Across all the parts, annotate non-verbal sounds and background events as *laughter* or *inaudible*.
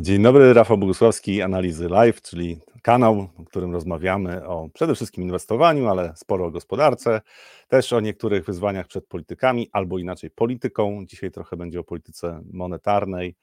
Dzień dobry, Rafał Bogusławski, Analizy Live, czyli kanał, w którym rozmawiamy o przede wszystkim inwestowaniu, ale sporo o gospodarce, też o niektórych wyzwaniach przed politykami, albo inaczej polityką. Dzisiaj trochę będzie o polityce monetarnej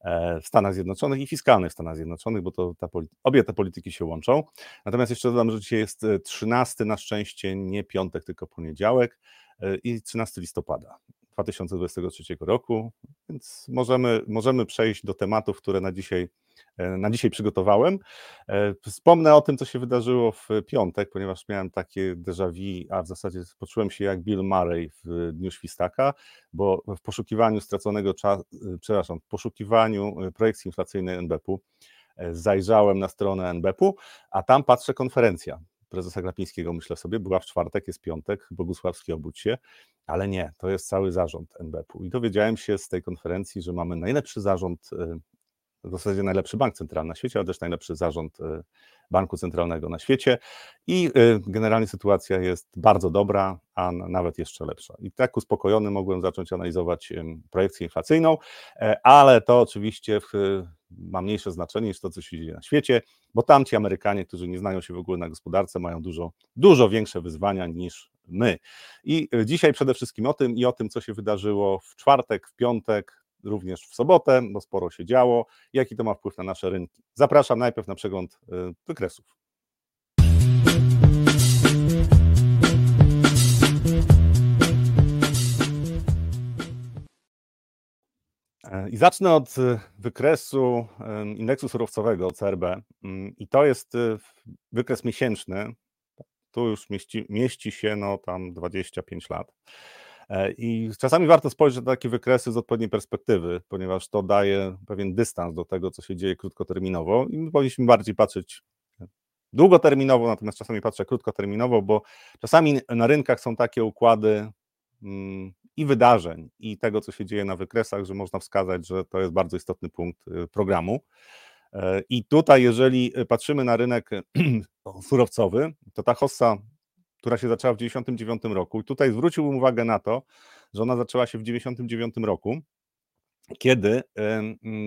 e, w Stanach Zjednoczonych i fiskalnej w Stanach Zjednoczonych, bo to ta, obie te polityki się łączą. Natomiast jeszcze dodam, że dzisiaj jest 13 na szczęście, nie piątek, tylko poniedziałek e, i 13 listopada. 2023 roku, więc możemy, możemy przejść do tematów, które na dzisiaj, e, na dzisiaj przygotowałem. E, wspomnę o tym, co się wydarzyło w piątek, ponieważ miałem takie déjà vu, a w zasadzie poczułem się jak Bill Murray w Dniu Świstaka, bo w poszukiwaniu straconego czasu, e, przepraszam, w poszukiwaniu projekcji inflacyjnej NBP-u zajrzałem na stronę NBP-u, a tam patrzę konferencja prezesa Glapińskiego, myślę sobie, była w czwartek, jest piątek, Bogusławski obudź się, ale nie, to jest cały zarząd NBP-u. I dowiedziałem się z tej konferencji, że mamy najlepszy zarząd, y, w zasadzie najlepszy bank centralny na świecie, ale też najlepszy zarząd y, banku centralnego na świecie i y, generalnie sytuacja jest bardzo dobra, a nawet jeszcze lepsza. I tak uspokojony mogłem zacząć analizować projekcję inflacyjną, e, ale to oczywiście ma mniejsze znaczenie niż to, co się dzieje na świecie, bo tamci Amerykanie, którzy nie znają się w ogóle na gospodarce, mają dużo, dużo większe wyzwania niż my. I dzisiaj przede wszystkim o tym i o tym, co się wydarzyło w czwartek, w piątek, również w sobotę, bo sporo się działo, jaki to ma wpływ na nasze rynki. Zapraszam najpierw na przegląd e, wykresów. E, I zacznę od wykresu indeksu surowcowego CRB. Mm, I to jest wykres miesięczny, tu już mieści, mieści się no tam 25 lat. E, I czasami warto spojrzeć na takie wykresy z odpowiedniej perspektywy, ponieważ to daje pewien dystans do tego, co się dzieje krótkoterminowo i my powinniśmy bardziej patrzeć długoterminowo, natomiast czasami patrzę krótkoterminowo, bo czasami na rynkach są takie układy mm, i wydarzeń, i tego, co się dzieje na wykresach, że można wskazać, że to jest bardzo istotny punkt y, programu. E, I tutaj, jeżeli patrzymy na rynek *clears throat* surowcowy, to ta hossa, która się zaczęła w 1999 roku, i tutaj zwróciłbym uwagę na to, że ona zaczęła się w 1999 roku, kiedy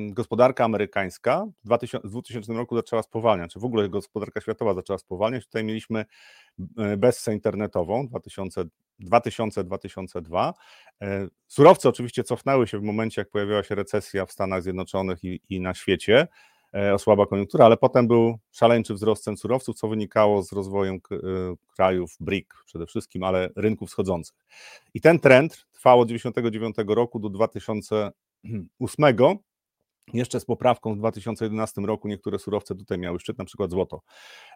gospodarka amerykańska w 2000, roku zaczęła spowalniać, czy w ogóle gospodarka światowa zaczęła spowalniać. Tutaj mieliśmy e, bessę internetową 2000-2002. E, surowce oczywiście cofnęły się w momencie, jak pojawiła się recesja w Stanach Zjednoczonych i, i na świecie. E, osłaba koniunktura, ale potem był szaleńczy wzrost cen surowców, co wynikało z rozwojem e, krajów BRIC przede wszystkim, ale rynków wschodzących. I ten trend trwał od 1999 roku do 2008, jeszcze z poprawką w 2011 roku niektóre surowce tutaj miały szczyt, na przykład złoto.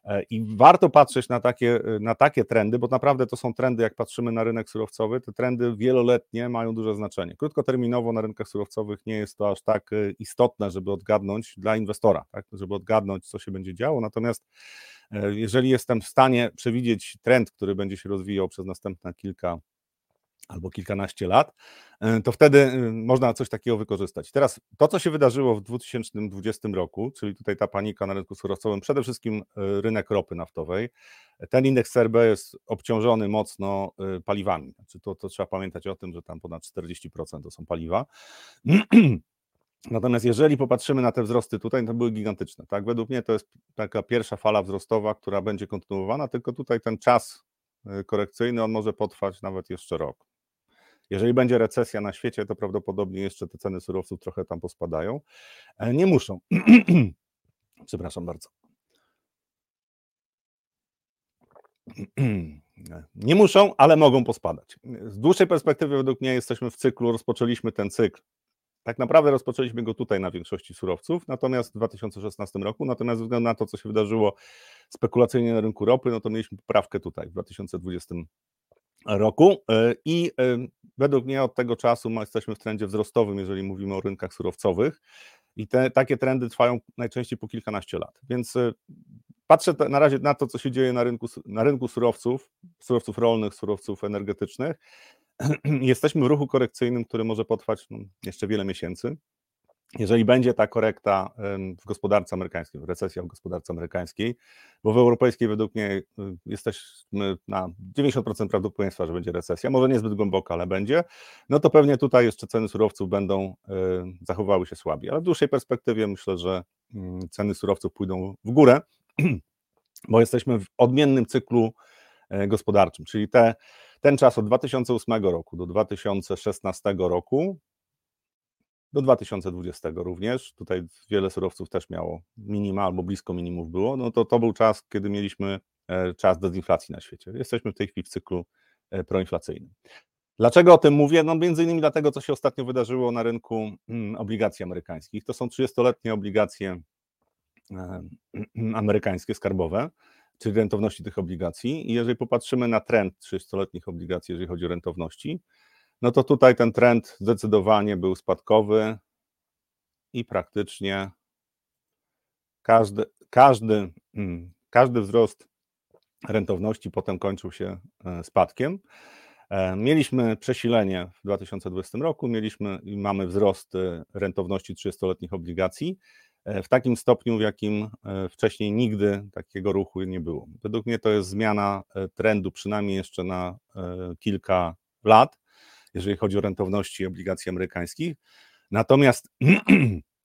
E, I warto patrzeć na takie, na takie trendy, bo naprawdę to są trendy, jak patrzymy na rynek surowcowy, te trendy wieloletnie mają duże znaczenie. Krótkoterminowo na rynkach surowcowych nie jest to aż tak e, istotne, żeby odgadnąć dla inwestora, tak? żeby odgadnąć, co się będzie działo. Natomiast e, jeżeli jestem w stanie przewidzieć trend, który będzie się rozwijał przez następne kilka albo kilkanaście lat, e, to wtedy e, można coś takiego wykorzystać. Teraz to, co się wydarzyło w 2020 roku, czyli tutaj ta panika na rynku surowcowym, przede wszystkim e, rynek ropy naftowej, ten indeks CRB jest obciążony mocno paliwami. Znaczy to, to trzeba pamiętać o tym, że tam ponad 40% to są paliwa. *clears throat* Natomiast jeżeli popatrzymy na te wzrosty tutaj, to były gigantyczne. Tak? Według mnie to jest taka pierwsza fala wzrostowa, która będzie kontynuowana, tylko tutaj ten czas korekcyjny, on może potrwać nawet jeszcze rok. Jeżeli będzie recesja na świecie, to prawdopodobnie jeszcze te ceny surowców trochę tam pospadają. E, nie muszą. *clears throat* Przepraszam bardzo. *clears throat* Nie muszą, ale mogą pospadać. Z dłuższej perspektywy, według mnie, jesteśmy w cyklu, rozpoczęliśmy ten cykl. Tak naprawdę rozpoczęliśmy go tutaj na większości surowców, natomiast w 2016 roku, natomiast ze względu na to, co się wydarzyło spekulacyjnie na rynku ropy, no to mieliśmy poprawkę tutaj w 2020 roku e, i według mnie od tego czasu jesteśmy w trendzie wzrostowym, jeżeli mówimy o rynkach surowcowych i te, takie trendy trwają najczęściej po kilkanaście lat, więc e, patrzę na razie na to, co się dzieje na rynku, na rynku surowców, surowców rolnych, surowców energetycznych. *clears throat* Jesteśmy w ruchu korekcyjnym, który może potrwać no, jeszcze wiele miesięcy. Jeżeli będzie ta korekta w gospodarce amerykańskiej, recesja w gospodarce amerykańskiej, bo w europejskiej według mnie y, jesteśmy na 90% prawdopodobieństwa, że będzie recesja, może niezbyt głęboka, ale będzie, no to pewnie tutaj jeszcze ceny surowców będą zachowały się słabiej, ale w dłuższej perspektywie myślę, że mm, ceny surowców pójdą w górę, *clears throat* bo jesteśmy w odmiennym cyklu e, gospodarczym, czyli te, ten czas od 2008 roku do 2016 roku do 2020 również. Tutaj wiele surowców też miało minima albo blisko minimów było. No to to był czas, kiedy mieliśmy e, czas dezinflacji na świecie. Jesteśmy w tej chwili w cyklu e, proinflacyjnym. Dlaczego o tym mówię? No między innymi dlatego, co się ostatnio wydarzyło na rynku mm, obligacji amerykańskich. To są 30-letnie obligacje e, *clears throat* amerykańskie, skarbowe, czyli rentowności tych obligacji. I jeżeli popatrzymy na trend 30-letnich obligacji, jeżeli chodzi o rentowności, no to tutaj ten trend zdecydowanie był spadkowy i praktycznie każdy, każdy, mm, każdy wzrost rentowności potem kończył się e, spadkiem. E, mieliśmy przesilenie w 2020 roku, mieliśmy i mamy wzrost rentowności 30-letnich obligacji e, w takim stopniu, w jakim wcześniej nigdy takiego ruchu nie było. Według mnie to jest zmiana trendu przynajmniej jeszcze na kilka lat jeżeli chodzi o rentowności obligacji amerykańskich. Natomiast *clears throat*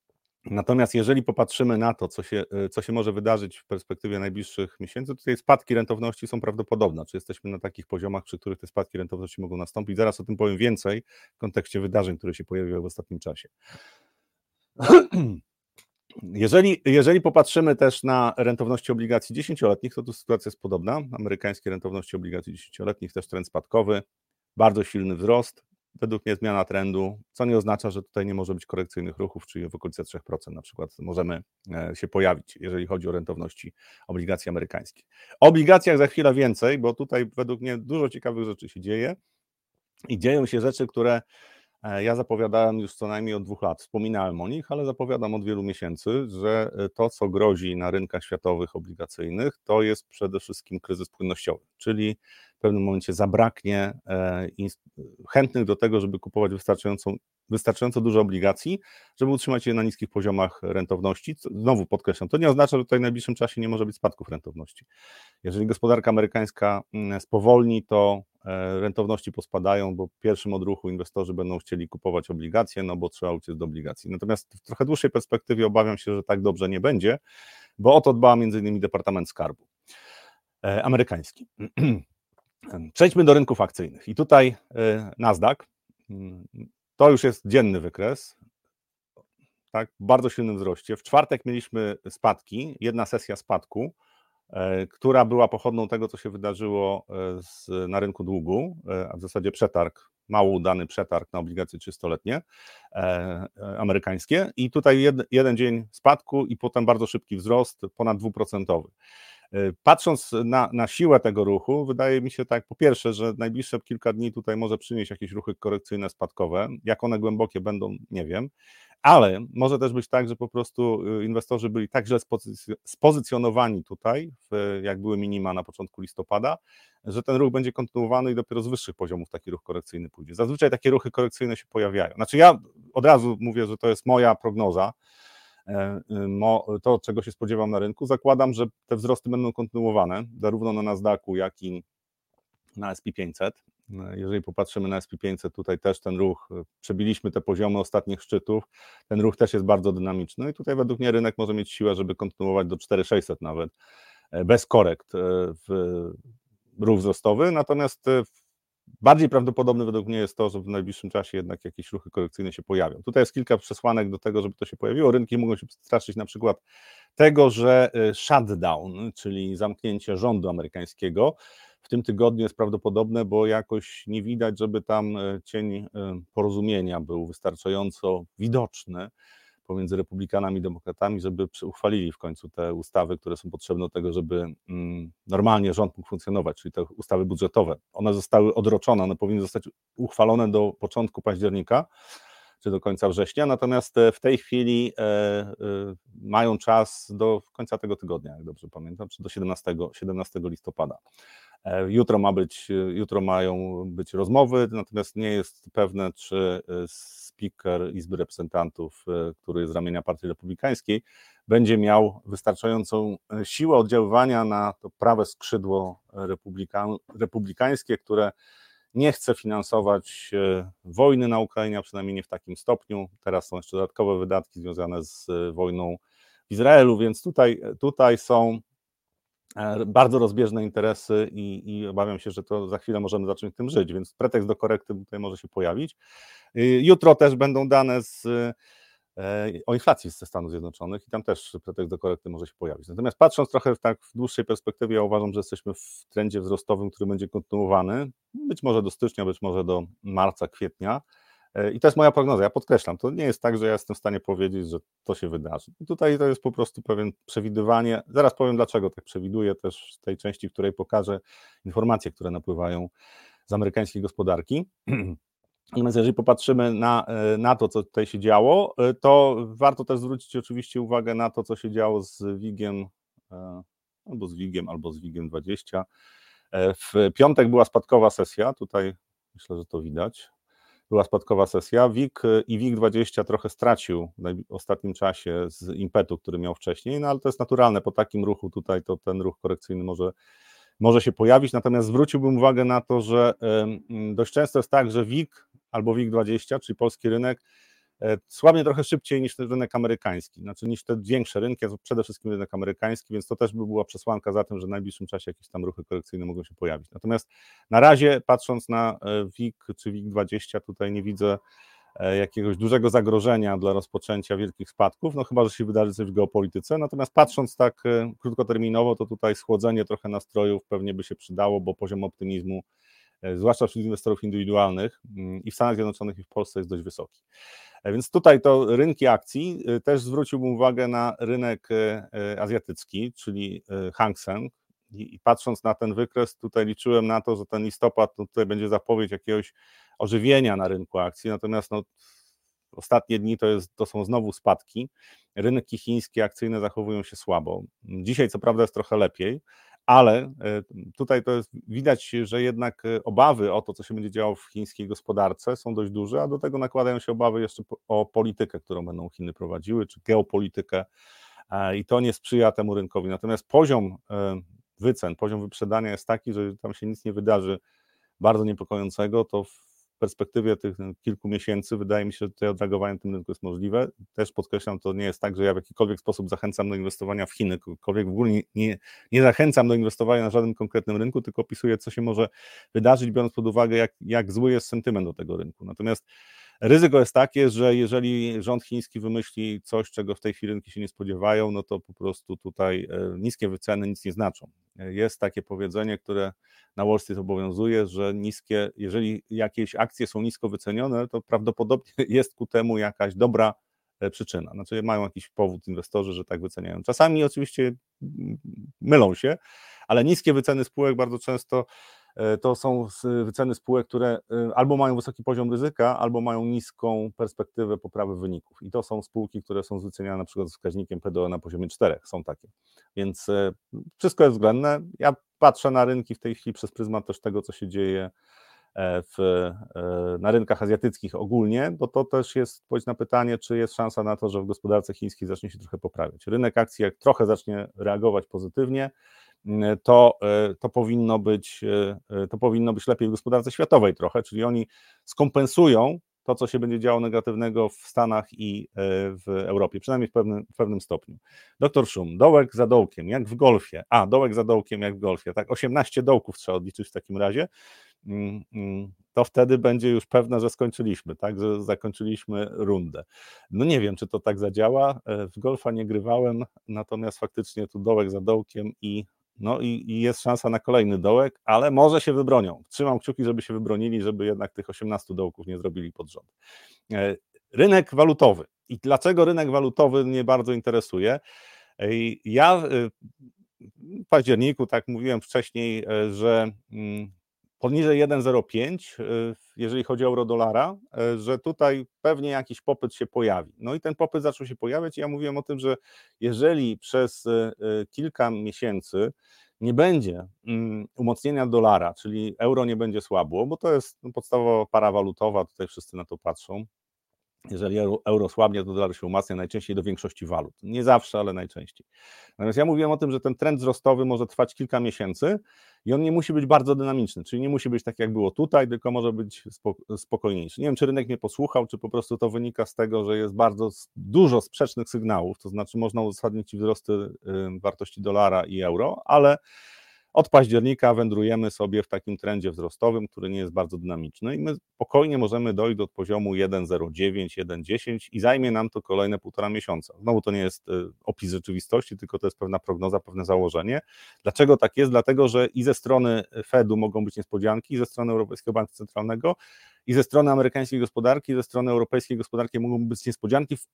Natomiast jeżeli popatrzymy na to, co się, co się może wydarzyć w perspektywie najbliższych miesięcy, tutaj spadki rentowności są prawdopodobne. Czy jesteśmy na takich poziomach, przy których te spadki rentowności mogą nastąpić? Zaraz o tym powiem więcej w kontekście wydarzeń, które się pojawiły w ostatnim czasie. *clears throat* Jeżeli, jeżeli popatrzymy też na rentowności obligacji dziesięcioletnich, to tu sytuacja jest podobna. Amerykańskie rentowności obligacji dziesięcioletnich też trend spadkowy bardzo silny wzrost, według mnie zmiana trendu, co nie oznacza, że tutaj nie może być korekcyjnych ruchów, czyli w okolicy 3% na przykład możemy e, się pojawić, jeżeli chodzi o rentowności obligacji amerykańskich. O obligacjach za chwilę więcej, bo tutaj według mnie dużo ciekawych rzeczy się dzieje i dzieją się rzeczy, które e, ja zapowiadałem już co najmniej od dwóch lat. Wspominałem o nich, ale zapowiadam od wielu miesięcy, że e, to, co grozi na rynkach światowych obligacyjnych, to jest przede wszystkim kryzys płynnościowy, czyli w pewnym momencie zabraknie e, chętnych do tego, żeby kupować wystarczającą, wystarczająco dużo obligacji, żeby utrzymać je na niskich poziomach rentowności. Znowu podkreślam, to nie oznacza, że tutaj w najbliższym czasie nie może być spadków rentowności. Jeżeli gospodarka amerykańska mm, spowolni, to e, rentowności pospadają, bo w pierwszym odruchu inwestorzy będą chcieli kupować obligacje, no bo trzeba uciec do obligacji. Natomiast w trochę dłuższej perspektywie obawiam się, że tak dobrze nie będzie, bo o to dba innymi Departament Skarbu e, amerykański. *clears throat* Przejdźmy do rynków akcyjnych. I tutaj y, Nasdaq, mm, to już jest dzienny wykres, tak, w bardzo silnym wzroście. W czwartek mieliśmy spadki, jedna sesja spadku, e, która była pochodną tego, co się wydarzyło e, z, na rynku długu, e, a w zasadzie przetarg, mało udany przetarg na obligacje 300-letnie amerykańskie. I tutaj jed, jeden dzień spadku i potem bardzo szybki wzrost, ponad dwuprocentowy. E, patrząc na, na siłę tego ruchu, wydaje mi się tak, po pierwsze, że najbliższe kilka dni tutaj może przynieść jakieś ruchy korekcyjne, spadkowe. Jak one głębokie będą, nie wiem. Ale może też być tak, że po prostu y, inwestorzy byli tak źle spozycjonowani tutaj, jak były minima na początku listopada, że ten ruch będzie kontynuowany i dopiero z wyższych poziomów taki ruch korekcyjny pójdzie. Zazwyczaj takie ruchy korekcyjne się pojawiają. Znaczy ja od razu mówię, że to jest moja prognoza, y, to, czego się spodziewam na rynku. Zakładam, że te wzrosty będą kontynuowane, zarówno na Nasdaqu, jak i na SP500. E, jeżeli popatrzymy na SP500, tutaj też ten ruch, e, przebiliśmy te poziomy ostatnich szczytów, ten ruch też jest bardzo dynamiczny i tutaj według mnie rynek może mieć siłę, żeby kontynuować do 4600 nawet, bez korekt w ruch wzrostowy, natomiast Bardziej prawdopodobne według mnie jest to, że w najbliższym czasie jednak jakieś ruchy korekcyjne się pojawią. Tutaj jest kilka przesłanek do tego, żeby to się pojawiło. Rynki mogą się straszyć na przykład tego, że y, shutdown, czyli zamknięcie rządu amerykańskiego, w tym tygodniu jest prawdopodobne, bo jakoś nie widać, żeby tam y, cień y, porozumienia był wystarczająco widoczny pomiędzy republikanami i demokratami, żeby uchwalili w końcu te ustawy, które są potrzebne do tego, żeby mm, normalnie rząd mógł funkcjonować, czyli te ustawy budżetowe. One zostały odroczone, one powinny zostać uchwalone do początku października czy do końca września, natomiast e, w tej chwili e, e, mają czas do końca tego tygodnia, jak dobrze pamiętam, czy do 17, 17 listopada. Jutro ma być, jutro mają być rozmowy, natomiast nie jest pewne, czy speaker Izby Reprezentantów, który jest z ramienia Partii Republikańskiej, będzie miał wystarczającą siłę oddziaływania na to prawe skrzydło republikańskie, które nie chce finansować wojny na Ukrainie, a przynajmniej nie w takim stopniu. Teraz są jeszcze dodatkowe wydatki związane z wojną w Izraelu, więc tutaj, tutaj są E, bardzo rozbieżne interesy i, i, obawiam się, że to za chwilę możemy zacząć tym żyć, więc pretekst do korekty tutaj może się pojawić. Y, jutro też będą dane z, e, o inflacji ze Stanów Zjednoczonych i tam też pretekst do korekty może się pojawić. Natomiast patrząc trochę tak w dłuższej perspektywie, ja uważam, że jesteśmy w trendzie wzrostowym, który będzie kontynuowany, być może do stycznia, być może do marca, kwietnia. E, I to jest moja prognoza. Ja podkreślam, to nie jest tak, że ja jestem w stanie powiedzieć, że to się wydarzy. I tutaj to jest po prostu pewien przewidywanie. Zaraz powiem, dlaczego tak przewiduję, też w tej części, w której pokażę informacje, które napływają z amerykańskiej gospodarki. *clears throat* Natomiast jeżeli popatrzymy na, e, na to, co tutaj się działo, e, to warto też zwrócić oczywiście uwagę na to, co się działo z WIG-iem, albo z WIG-iem, albo z WIG-iem 20. W piątek była spadkowa sesja, tutaj myślę, że to widać była spadkowa sesja. WIG i WIG20 trochę stracił w ostatnim czasie z impetu, który miał wcześniej, no ale to jest naturalne, po takim ruchu tutaj to ten ruch korekcyjny może, może się pojawić, natomiast zwróciłbym uwagę na to, że dość często jest tak, że WIG albo WIG20, czyli polski rynek, słabnie trochę szybciej niż ten rynek amerykański, znaczy niż te większe rynki, a przede wszystkim rynek amerykański, więc to też by była przesłanka za tym, że w najbliższym czasie jakieś tam ruchy korekcyjne mogą się pojawić. Natomiast na razie, patrząc na e, WIG czy WIG20, tutaj nie widzę e, jakiegoś dużego zagrożenia dla rozpoczęcia wielkich spadków, no chyba, że się wydarzy coś w geopolityce, natomiast patrząc tak krótkoterminowo, to tutaj schłodzenie trochę nastrojów pewnie by się przydało, bo poziom optymizmu zwłaszcza wśród inwestorów indywidualnych mm, i w Stanach Zjednoczonych i w Polsce jest dość wysoki. E, więc tutaj to rynki akcji, e, też zwróciłbym uwagę na rynek e, azjatycki, czyli Hang Seng. I patrząc na ten wykres, tutaj liczyłem na to, że ten listopad tutaj będzie zapowiedź jakiegoś ożywienia na rynku akcji, natomiast no, ostatnie dni to, jest, to są znowu spadki. Rynki chińskie akcyjne zachowują się słabo. Dzisiaj co prawda jest trochę lepiej, ale e, tutaj to jest widać, że jednak e, obawy o to, co się będzie działo w chińskiej gospodarce są dość duże, a do tego nakładają się obawy jeszcze o politykę, którą będą Chiny prowadziły, czy geopolitykę e, i to nie sprzyja temu rynkowi. Natomiast poziom wycen, poziom wyprzedania jest taki, że tam się nic nie wydarzy bardzo niepokojącego, to perspektywie tych kilku miesięcy wydaje mi się, że tutaj odreagowanie tym rynku jest możliwe. Też podkreślam, to nie jest tak, że ja w jakikolwiek sposób zachęcam do inwestowania w Chiny, w ogóle nie, nie, nie zachęcam do inwestowania na żadnym konkretnym rynku, tylko opisuję, co się może wydarzyć, biorąc pod uwagę, jak, jak zły jest sentyment do tego rynku. Natomiast Ryzyko jest takie, że jeżeli rząd chiński wymyśli coś, czego w tej chwili rynki się nie spodziewają, no to po prostu tutaj e, niskie wyceny nic nie znaczą. E, jest takie powiedzenie, które na Wall Street obowiązuje, że niskie, jeżeli jakieś akcje są nisko wycenione, to prawdopodobnie *laughs* jest ku temu jakaś dobra e, przyczyna. Znaczy mają jakiś powód inwestorzy, że tak wyceniają. Czasami oczywiście mylą się, ale niskie wyceny spółek bardzo często to są wyceny spółek, które e, albo mają wysoki poziom ryzyka, albo mają niską perspektywę poprawy wyników. I to są spółki, które są wyceniane na przykład z wskaźnikiem PDO na poziomie 4, są takie. Więc e, wszystko jest względne. Ja patrzę na rynki w tej chwili przez pryzmat też tego, co się dzieje w, na rynkach azjatyckich ogólnie, bo to też jest odpowiedź na pytanie, czy jest szansa na to, że w gospodarce chińskiej zacznie się trochę poprawiać. Rynek akcji, jak trochę zacznie reagować pozytywnie, to, e, to, powinno być, e, to powinno być lepiej w gospodarce światowej trochę, czyli oni skompensują to, co się będzie działo negatywnego w Stanach i e, w Europie, przynajmniej w pewnym, w pewnym stopniu. Doktor Szum, dołek za dołkiem, jak w golfie. A, dołek za dołkiem, jak w golfie. Tak, 18 dołków trzeba odliczyć w takim razie. Mm, mm, to wtedy będzie już pewne, że skończyliśmy, tak, że zakończyliśmy rundę. No nie wiem, czy to tak zadziała. W golfa nie grywałem, natomiast faktycznie tu dołek za dołkiem i no i, i, jest szansa na kolejny dołek, ale może się wybronią. Trzymam kciuki, żeby się wybronili, żeby jednak tych 18 dołków nie zrobili pod rząd. E, rynek walutowy. I dlaczego rynek walutowy mnie bardzo interesuje? E, ja e, w październiku, tak mówiłem wcześniej, że mm, poniżej 1,05, y, jeżeli chodzi o euro-dolara, y, że tutaj pewnie jakiś popyt się pojawi. No i ten popyt zaczął się pojawiać ja mówiłem o tym, że jeżeli przez y, kilka miesięcy nie będzie mm, umocnienia dolara, czyli euro nie będzie słabło, bo to jest podstawowa para walutowa, tutaj wszyscy na to patrzą, jeżeli euro, słabnie, to dolar się umacnia najczęściej do większości walut. Nie zawsze, ale najczęściej. Natomiast ja mówiłem o tym, że ten trend wzrostowy może trwać kilka miesięcy i on nie musi być bardzo dynamiczny, czyli nie musi być tak, jak było tutaj, tylko może być spokojniejszy. Nie wiem, czy rynek mnie posłuchał, czy po prostu to wynika z tego, że jest bardzo dużo sprzecznych sygnałów, to znaczy można uzasadnić wzrosty wartości dolara i euro, ale od października wędrujemy sobie w takim trendzie wzrostowym, który nie jest bardzo dynamiczny i my spokojnie możemy dojść do poziomu 1,09, 1,10 i zajmie nam to kolejne półtora miesiąca. Znowu to nie jest e, opis rzeczywistości, tylko to jest pewna prognoza, pewne założenie. Dlaczego tak jest? Dlatego, że i ze strony Fedu mogą być niespodzianki, i ze strony Europejskiego Banku Centralnego, i ze strony amerykańskiej gospodarki, i ze strony europejskiej gospodarki mogą być niespodzianki w,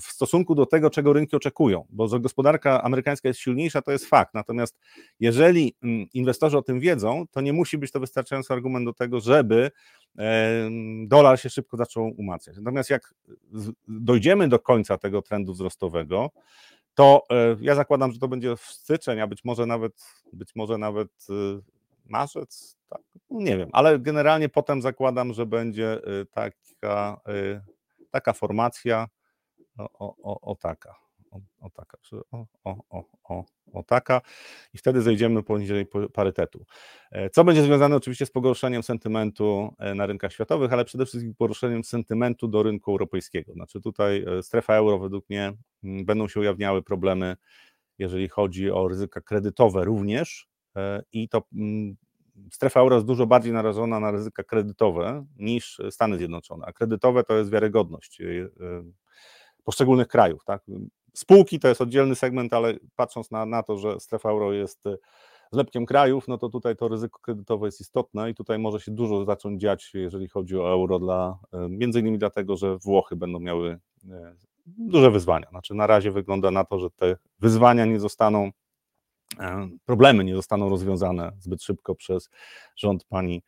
w, stosunku do tego, czego rynki oczekują, bo że gospodarka amerykańska jest silniejsza, to jest fakt. Natomiast jeżeli mm, inwestorzy o tym wiedzą, to nie musi być to wystarczający argument do tego, żeby dolar się szybko zaczął umacniać. Natomiast jak dojdziemy do końca tego trendu wzrostowego, to e, ja zakładam, że to będzie w styczeń, a być może nawet, być może nawet y, marzec, tak, no nie wiem, ale generalnie potem zakładam, że będzie y, taka, y, taka formacja, o, o, o taka, o, o taka, o, o, o, o, taka i wtedy zejdziemy poniżej parytetu. E, co będzie związane oczywiście z pogorszeniem sentymentu e, na rynkach światowych, ale przede wszystkim pogorszeniem sentymentu do rynku europejskiego. Znaczy tutaj e, strefa euro według mnie będą się ujawniały problemy, jeżeli chodzi o ryzyka kredytowe również, i to mm, strefa euro jest dużo bardziej narażona na ryzyka kredytowe niż Stany Zjednoczone, a kredytowe to jest wiarygodność y, poszczególnych krajów. Tak? Spółki to jest oddzielny segment, ale patrząc na, na to, że strefa euro jest y, zlepkiem krajów, no to tutaj to ryzyko kredytowe jest istotne i tutaj może się dużo zacząć dziać, jeżeli chodzi o euro, dla, między innymi dlatego, że Włochy będą miały duże wyzwania. Znaczy na razie wygląda na to, że te wyzwania nie zostaną E, problemy nie zostaną rozwiązane zbyt szybko przez rząd pani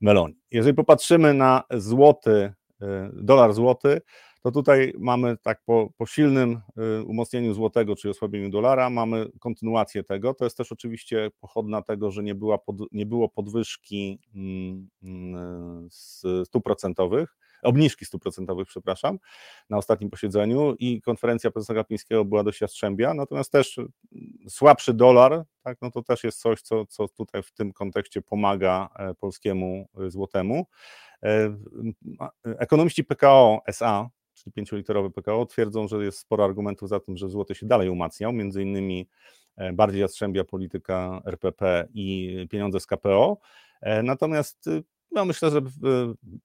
Meloni. Jeżeli popatrzymy na złoty, e, dolar złoty, to tutaj mamy tak po, po silnym e, umocnieniu złotego, czyli osłabieniu dolara, mamy kontynuację tego. To jest też oczywiście pochodna tego, że nie, była pod, nie było podwyżki mm, mm, stóp procentowych, obniżki stóp procentowych, przepraszam, na ostatnim posiedzeniu i konferencja prezesa Kapińskiego była dość jastrzębia, natomiast też mm, słabszy dolar, tak, no to też jest coś, co, co tutaj w tym kontekście pomaga e, polskiemu e, złotemu. E, ekonomiści PKO SA, czyli pięcioliterowy PKO, twierdzą, że jest sporo argumentów za tym, że złoty się dalej umacniał, między innymi bardziej jastrzębia polityka RPP i pieniądze z KPO. Natomiast y, no myślę, że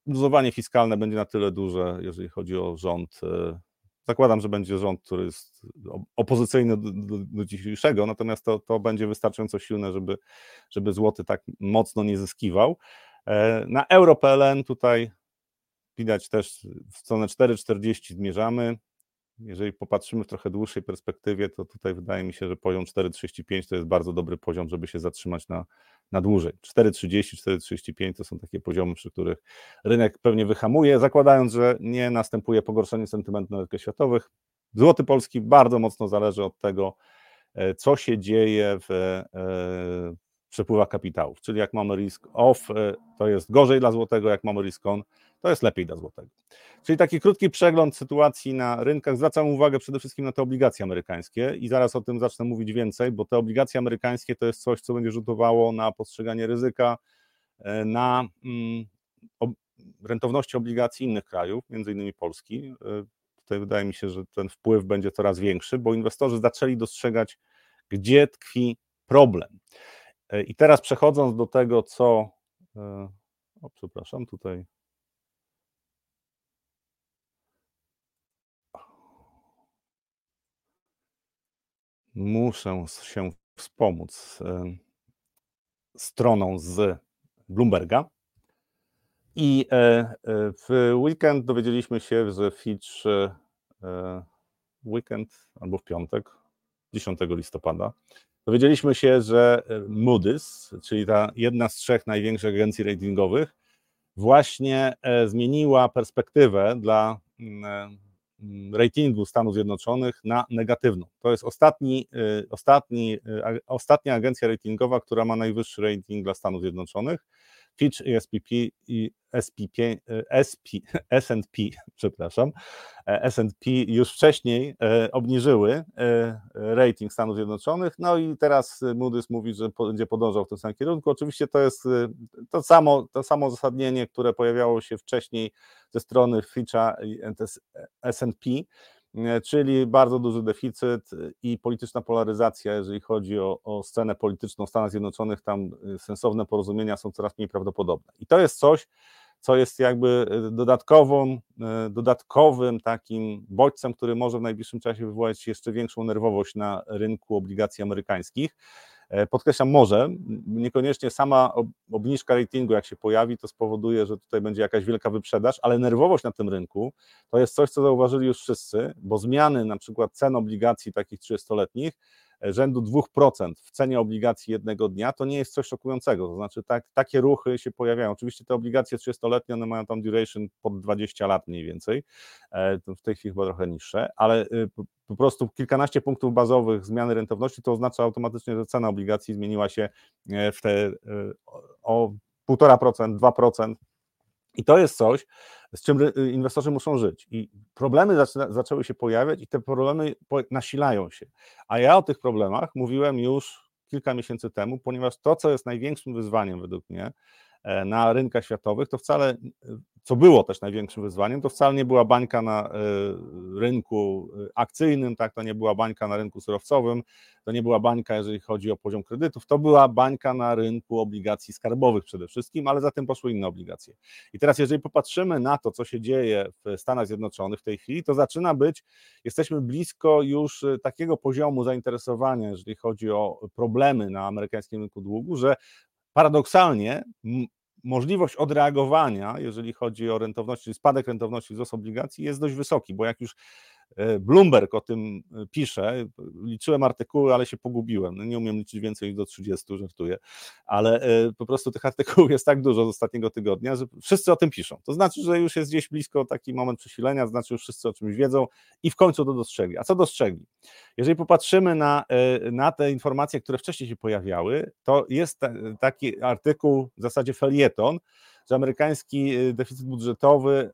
luzowanie fiskalne będzie na tyle duże, jeżeli chodzi o rząd. E, zakładam, że będzie rząd, który jest opozycyjny do, do, dzisiejszego, natomiast to, to będzie wystarczająco silne, żeby, żeby złoty tak mocno nie zyskiwał. E, na euro.pl tutaj widać też w stronę 4,40 zmierzamy. Jeżeli popatrzymy w trochę dłuższej perspektywie, to tutaj wydaje mi się, że poziom 4,35 to jest bardzo dobry poziom, żeby się zatrzymać na, na dłużej. 4,30, 4,35 to są takie poziomy, przy których rynek pewnie wyhamuje, zakładając, że nie następuje pogorszenie sentymentu na rynkach światowych. Złoty polski bardzo mocno zależy od tego, e, co się dzieje w e, przepływach kapitałów, czyli jak mamy risk off, e, to jest gorzej dla złotego, jak mamy risk on, to jest lepiej dla złotego. Czyli taki krótki przegląd sytuacji na rynkach. Zwracam uwagę przede wszystkim na te obligacje amerykańskie i zaraz o tym zacznę mówić więcej, bo te obligacje amerykańskie to jest coś, co będzie rzutowało na postrzeganie ryzyka, e, na mm, rentowności obligacji innych krajów, między innymi Polski. E, tutaj wydaje mi się, że ten wpływ będzie coraz większy, bo inwestorzy zaczęli dostrzegać, gdzie tkwi problem. E, I teraz przechodząc do tego, co. O, przepraszam, tutaj muszę się wspomóc stroną z Bloomberga. I e, e, w weekend dowiedzieliśmy się, że Fitch e, weekend albo w piątek, 10 listopada, dowiedzieliśmy się, że Moody's, czyli ta jedna z trzech największych agencji ratingowych, właśnie zmieniła perspektywę dla Mm, ratingu Stanów Zjednoczonych na negatywną. To jest ostatni, y, ostatni, y, ostatnia agencja ratingowa, która ma najwyższy rating dla Stanów Zjednoczonych. Fitch i SPP i SPP, SP, S&P, przepraszam, S&P już wcześniej obniżyły rating Stanów Zjednoczonych, no i teraz Moody's mówi, że będzie podążał w tym samym kierunku. Oczywiście to jest to samo, to samo uzasadnienie, które pojawiało się wcześniej ze strony Fitcha i S&P, E, czyli bardzo duży deficyt i polityczna polaryzacja, jeżeli chodzi o, o scenę polityczną Stanów Zjednoczonych, tam e, sensowne porozumienia są coraz mniej prawdopodobne. I to jest coś, co jest jakby e, dodatkową, dodatkowym takim bodźcem, który może w najbliższym czasie wywołać jeszcze większą nerwowość na rynku obligacji amerykańskich. E, podkreślam, może, niekoniecznie sama obniżka ratingu, jak się pojawi, to spowoduje, że tutaj będzie jakaś wielka wyprzedaż, ale nerwowość na tym rynku to jest coś, co zauważyli już wszyscy, bo zmiany na przykład cen obligacji takich 30-letnich rzędu 2% w cenie obligacji jednego dnia, to nie jest coś szokującego. To znaczy, tak, takie ruchy się pojawiają. Oczywiście te obligacje 30-letnie, one mają tam duration pod 20 lat mniej więcej, e, w tej chwili chyba trochę niższe, ale y, po prostu kilkanaście punktów bazowych zmiany rentowności to oznacza automatycznie, że cena obligacji zmieniła się e, w te e, o 1,5%, 2%. I to jest coś, z czym inwestorzy muszą żyć. I problemy zaczyna, zaczęły się pojawiać, i te problemy nasilają się. A ja o tych problemach mówiłem już kilka miesięcy temu, ponieważ to, co jest największym wyzwaniem według mnie na rynkach światowych, to wcale co było też największym wyzwaniem, to wcale nie była bańka na e, rynku e, akcyjnym, tak, to nie była bańka na rynku surowcowym, to nie była bańka, jeżeli chodzi o poziom kredytów, to była bańka na rynku obligacji skarbowych przede wszystkim, ale za tym poszły inne obligacje. I teraz, jeżeli popatrzymy na to, co się dzieje w Stanach Zjednoczonych w tej chwili, to zaczyna być, jesteśmy blisko już e, takiego poziomu zainteresowania, jeżeli chodzi o problemy na amerykańskim rynku długu, że paradoksalnie możliwość odreagowania, jeżeli chodzi o rentowność, czyli spadek rentowności wzrost obligacji, jest dość wysoki, bo jak już Bloomberg o tym e, pisze. Liczyłem artykuły, ale się pogubiłem. No, nie umiem liczyć więcej niż do 30, żartuję, ale e, po prostu tych artykułów jest tak dużo z ostatniego tygodnia, że wszyscy o tym piszą. To znaczy, że już jest gdzieś blisko taki moment przesilenia, to znaczy, że wszyscy o czymś wiedzą i w końcu to dostrzegli. A co dostrzegli? Jeżeli popatrzymy na, na te informacje, które wcześniej się pojawiały, to jest taki artykuł w zasadzie felieton, że amerykański deficyt budżetowy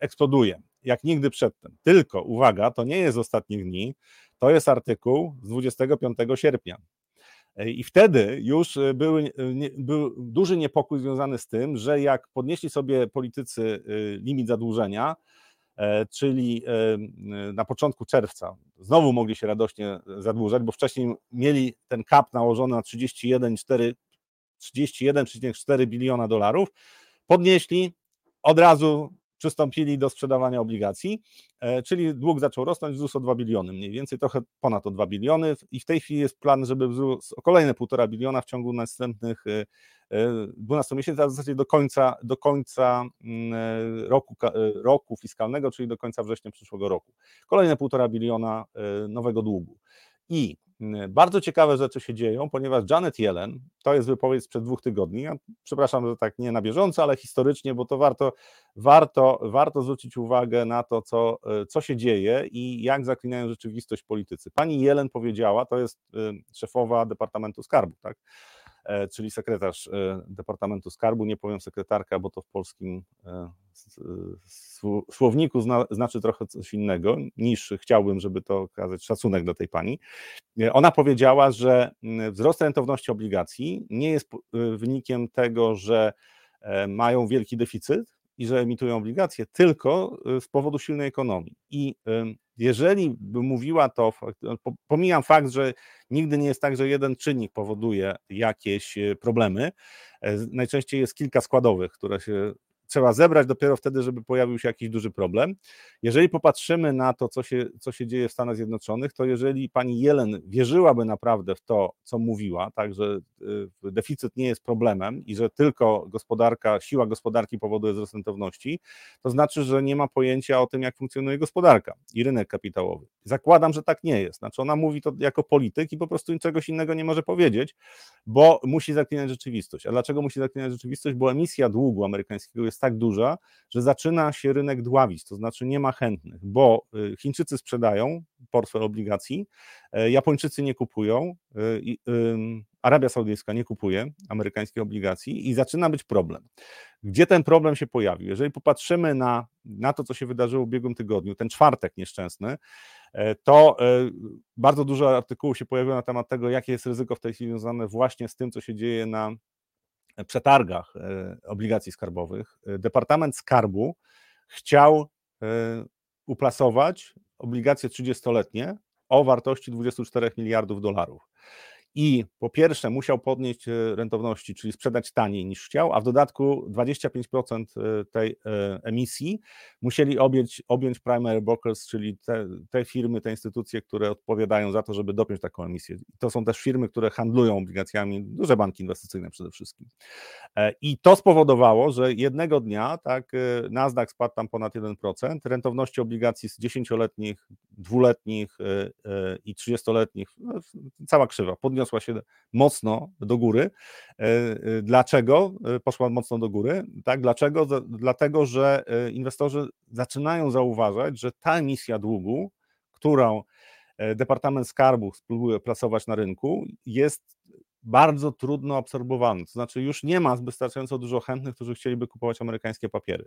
eksploduje jak nigdy przedtem. Tylko, uwaga, to nie jest z ostatnich dni, to jest artykuł z 25 sierpnia. I wtedy już były, był duży niepokój związany z tym, że jak podnieśli sobie politycy y, limit zadłużenia, e, czyli e, na początku czerwca, znowu mogli się radośnie zadłużać, bo wcześniej mieli ten kap nałożony na 31,4 31,4 biliona dolarów, podnieśli, od razu przystąpili do sprzedawania obligacji, e, czyli dług zaczął rosnąć, wzrósł o 2 biliony, mniej więcej trochę ponad o 2 biliony i w tej chwili jest plan, żeby wzrósł o kolejne 1,5 biliona w ciągu następnych 12 e, e, miesięcy, a w zasadzie do końca, do końca mm, roku, roku fiskalnego, czyli do końca września przyszłego roku. Kolejne 1,5 biliona nowego długu. I bardzo ciekawe rzeczy się dzieją, ponieważ Janet Yellen, to jest wypowiedź sprzed dwóch tygodni, ja przepraszam, że tak nie na bieżąco, ale historycznie, bo to warto, warto, warto zwrócić uwagę na to, co, co się dzieje i jak zaklinają rzeczywistość politycy. Pani Yellen powiedziała, to jest y, szefowa Departamentu Skarbu, tak? E, czyli sekretarz e, Departamentu Skarbu, nie powiem sekretarka, bo to w polskim e, słowniku znaczy trochę coś innego, niż chciałbym, żeby to okazać szacunek do tej pani. Ona powiedziała, że wzrost rentowności obligacji nie jest wynikiem tego, że mają wielki deficyt i że emitują obligacje, tylko z powodu silnej ekonomii. I jeżeli by mówiła to, no, pomijam fakt, że nigdy nie jest tak, że jeden czynnik powoduje jakieś problemy, najczęściej jest kilka składowych, które się trzeba zebrać dopiero wtedy, żeby pojawił się jakiś duży problem. Jeżeli popatrzymy na to, co się, co się dzieje w Stanach Zjednoczonych, to jeżeli pani Jelen wierzyłaby naprawdę w to, co mówiła, tak, że y, deficyt nie jest problemem i że tylko gospodarka, siła gospodarki powoduje wzrost rentowności, to znaczy, że nie ma pojęcia o tym, jak funkcjonuje gospodarka i rynek kapitałowy. Zakładam, że tak nie jest. Znaczy ona mówi to jako polityk i po prostu czegoś innego nie może powiedzieć, bo musi zaklinać rzeczywistość. A dlaczego musi zaklinać rzeczywistość? Bo emisja długu amerykańskiego jest tak duża, że zaczyna się rynek dławić, to znaczy nie ma chętnych, bo y, Chińczycy sprzedają portfel obligacji, e, Japończycy nie kupują, y, Arabia Saudyjska nie kupuje amerykańskich obligacji i zaczyna być problem. Gdzie ten problem się pojawił? Jeżeli popatrzymy na, na to, co się wydarzyło w ubiegłym tygodniu, ten czwartek nieszczęsny, e, to e, bardzo dużo artykułów się pojawiło na temat tego, jakie jest ryzyko w tej chwili związane właśnie z tym, co się dzieje na przetargach obligacji skarbowych. Departament Skarbu chciał uplasować obligacje 30-letnie o wartości 24 miliardów dolarów i po pierwsze musiał podnieść e, rentowności, czyli sprzedać taniej niż chciał, a w dodatku 25% e, tej e, emisji musieli objąć, objąć primary brokers, czyli te, te, firmy, te instytucje, które odpowiadają za to, żeby dopiąć taką emisję. To są też firmy, które handlują obligacjami, duże banki inwestycyjne przede wszystkim. I to spowodowało, że jednego dnia tak Nasdaq spadł tam ponad 1%, rentowności obligacji z 10-letnich, dwuletnich i 30-letnich, no, cała krzywa, podniosła podniosła się mocno do góry. E, e, dlaczego e, poszła mocno do góry? Tak, dlaczego? Dlatego, że inwestorzy zaczynają zauważać, że ta emisja długu, którą Departament Skarbu spróbuje plasować na rynku, jest bardzo trudno absorbowalny. To znaczy, już nie ma wystarczająco dużo chętnych, którzy chcieliby kupować amerykańskie papiery.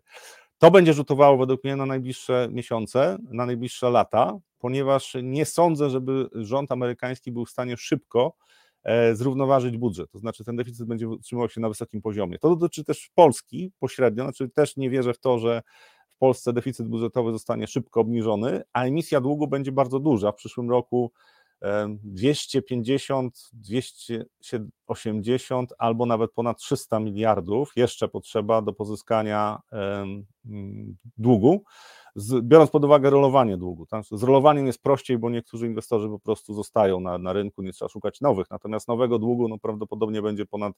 To będzie rzutowało według mnie na najbliższe miesiące, na najbliższe lata, ponieważ nie sądzę, żeby rząd amerykański był w stanie szybko e, zrównoważyć budżet. To znaczy, ten deficyt będzie utrzymywał się na wysokim poziomie. To dotyczy też Polski pośrednio, znaczy też nie wierzę w to, że w Polsce deficyt budżetowy zostanie szybko obniżony, a emisja długu będzie bardzo duża. W przyszłym roku 250, 280 albo nawet ponad 300 miliardów jeszcze potrzeba do pozyskania długu, biorąc pod uwagę rolowanie długu. Tak? Z rolowaniem jest prościej, bo niektórzy inwestorzy po prostu zostają na, na rynku, nie trzeba szukać nowych, natomiast nowego długu no, prawdopodobnie będzie ponad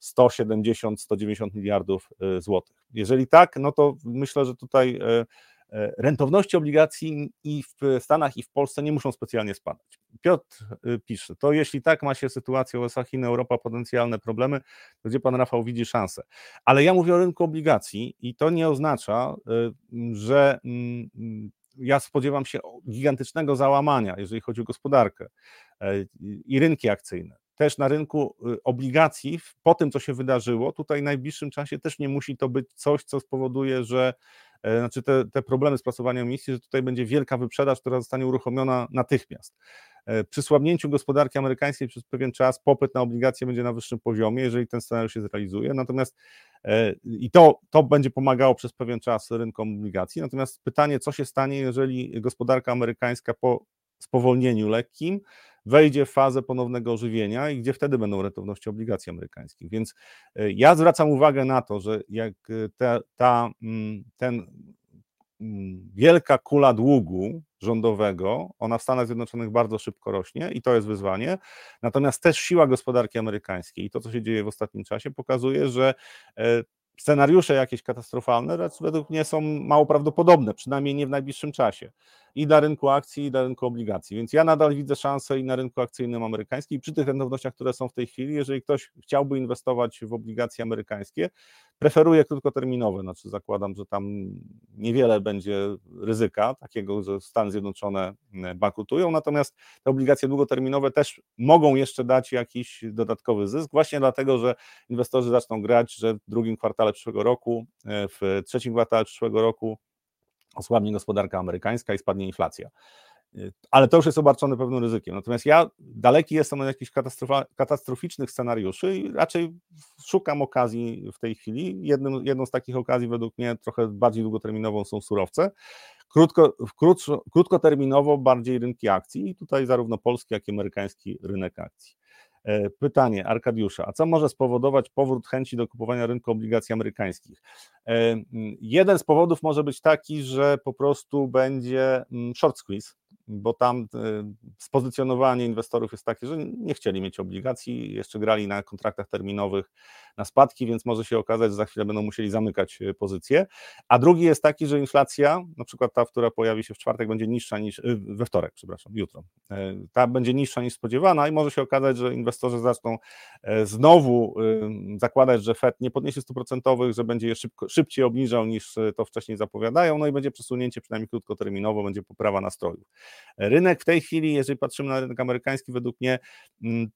170-190 miliardów y, złotych. Jeżeli tak, no to myślę, że tutaj y, rentowności obligacji i w Stanach, i w Polsce nie muszą specjalnie spadać. Piotr y, pisze, to jeśli tak ma się sytuacja USA, Chiny, Europa, potencjalne problemy, to gdzie pan Rafał widzi szansę? Ale ja mówię o rynku obligacji i to nie oznacza, y, że mm, ja spodziewam się gigantycznego załamania, jeżeli chodzi o gospodarkę e, i rynki akcyjne też na rynku obligacji, po tym, co się wydarzyło, tutaj w najbliższym czasie też nie musi to być coś, co spowoduje, że E, znaczy te, te problemy z plasowaniem emisji, że tutaj będzie wielka wyprzedaż, która zostanie uruchomiona natychmiast. E, przy słabnięciu gospodarki amerykańskiej przez pewien czas popyt na obligacje będzie na wyższym poziomie, jeżeli ten scenariusz się zrealizuje. Natomiast e, i to, to będzie pomagało przez pewien czas rynkom obligacji. Natomiast pytanie, co się stanie, jeżeli gospodarka amerykańska po spowolnieniu lekkim wejdzie w fazę ponownego ożywienia i gdzie wtedy będą rentowności obligacji amerykańskich. Więc e, ja zwracam uwagę na to, że jak e, ta, mm, ten mm, wielka kula długu rządowego, ona w Stanach Zjednoczonych bardzo szybko rośnie i to jest wyzwanie. Natomiast też siła gospodarki amerykańskiej i to, co się dzieje w ostatnim czasie, pokazuje, że e, scenariusze jakieś katastrofalne według mnie są mało prawdopodobne, przynajmniej nie w najbliższym czasie. I dla rynku akcji, i dla rynku obligacji. Więc ja nadal widzę szansę i na rynku akcyjnym amerykańskim, i przy tych rentownościach, które są w tej chwili, jeżeli ktoś chciałby inwestować w obligacje amerykańskie, preferuję krótkoterminowe, znaczy zakładam, że tam niewiele będzie ryzyka takiego, że Stany Zjednoczone e, bankrutują, natomiast te obligacje długoterminowe też mogą jeszcze dać jakiś dodatkowy zysk, właśnie dlatego, że inwestorzy zaczną grać, że w drugim kwartale przyszłego roku, e, w trzecim kwartale przyszłego roku osłabnie gospodarka amerykańska i spadnie inflacja. Y, ale to już jest obarczone pewnym ryzykiem. Natomiast ja daleki jestem od jakichś katastroficznych scenariuszy i raczej szukam okazji w tej chwili. Jednym, jedną z takich okazji, według mnie, trochę bardziej długoterminową są surowce. Krótko, krótko, krótkoterminowo bardziej rynki akcji i tutaj zarówno polski, jak i amerykański rynek akcji. E, pytanie Arkadiusza, a co może spowodować powrót chęci do kupowania rynku obligacji amerykańskich? E, jeden z powodów może być taki, że po prostu będzie short squeeze, bo tam e, spozycjonowanie inwestorów jest takie, że nie chcieli mieć obligacji, jeszcze grali na kontraktach terminowych na spadki, więc może się okazać, że za chwilę będą musieli zamykać e, pozycje. A drugi jest taki, że inflacja, na przykład ta, która pojawi się w czwartek, będzie niższa niż, e, we wtorek, przepraszam, jutro, ta będzie niższa niż spodziewana i może się okazać, że inwestorzy zaczną znowu zakładać, że Fed nie podniesie stóp procentowych, że będzie je szybko, szybciej obniżał niż to wcześniej zapowiadają, no i będzie przesunięcie przynajmniej krótkoterminowo, będzie poprawa nastrojów. Rynek w tej chwili, jeżeli patrzymy na rynek amerykański, według mnie mm,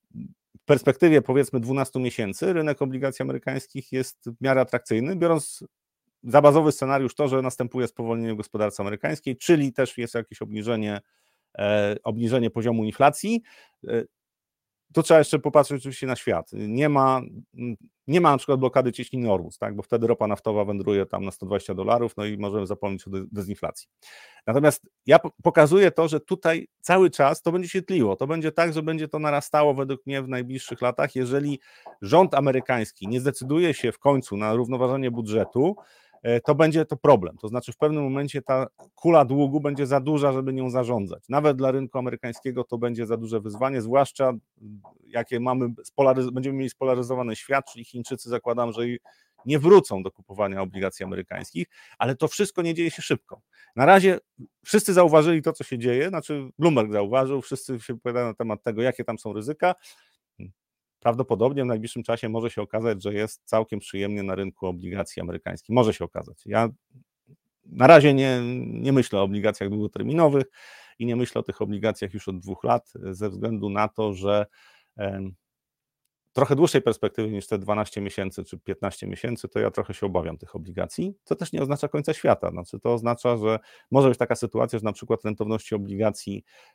w perspektywie powiedzmy 12 miesięcy rynek obligacji amerykańskich jest w miarę atrakcyjny, biorąc za bazowy scenariusz to, że następuje spowolnienie w gospodarce amerykańskiej, czyli też jest jakieś obniżenie, e, obniżenie poziomu inflacji. Tu trzeba jeszcze popatrzeć oczywiście na świat. Nie ma, nie ma na przykład blokady cieśniny Ormus, tak? bo wtedy ropa naftowa wędruje tam na 120 dolarów, no i możemy zapomnieć o dezinflacji. Natomiast ja pokazuję to, że tutaj cały czas to będzie się tliło. To będzie tak, że będzie to narastało według mnie w najbliższych latach, jeżeli rząd amerykański nie zdecyduje się w końcu na równoważenie budżetu, to będzie to problem. To znaczy, w pewnym momencie ta kula długu będzie za duża, żeby nią zarządzać. Nawet dla rynku amerykańskiego to będzie za duże wyzwanie, zwłaszcza jakie mamy, będziemy mieli spolaryzowany świat, czyli Chińczycy zakładam, że nie wrócą do kupowania obligacji amerykańskich, ale to wszystko nie dzieje się szybko. Na razie wszyscy zauważyli to, co się dzieje, znaczy Bloomberg zauważył, wszyscy się wypowiadają na temat tego, jakie tam są ryzyka prawdopodobnie w najbliższym czasie może się okazać, że jest całkiem przyjemnie na rynku obligacji amerykańskich. Może się okazać. Ja na razie nie, nie myślę o obligacjach długoterminowych i nie myślę o tych obligacjach już od dwóch lat, ze względu na to, że trochę dłuższej perspektywy niż te 12 miesięcy czy 15 miesięcy, to ja trochę się obawiam tych obligacji, co też nie oznacza końca świata. Znaczy, to oznacza, że może być taka sytuacja, że na przykład rentowności obligacji E,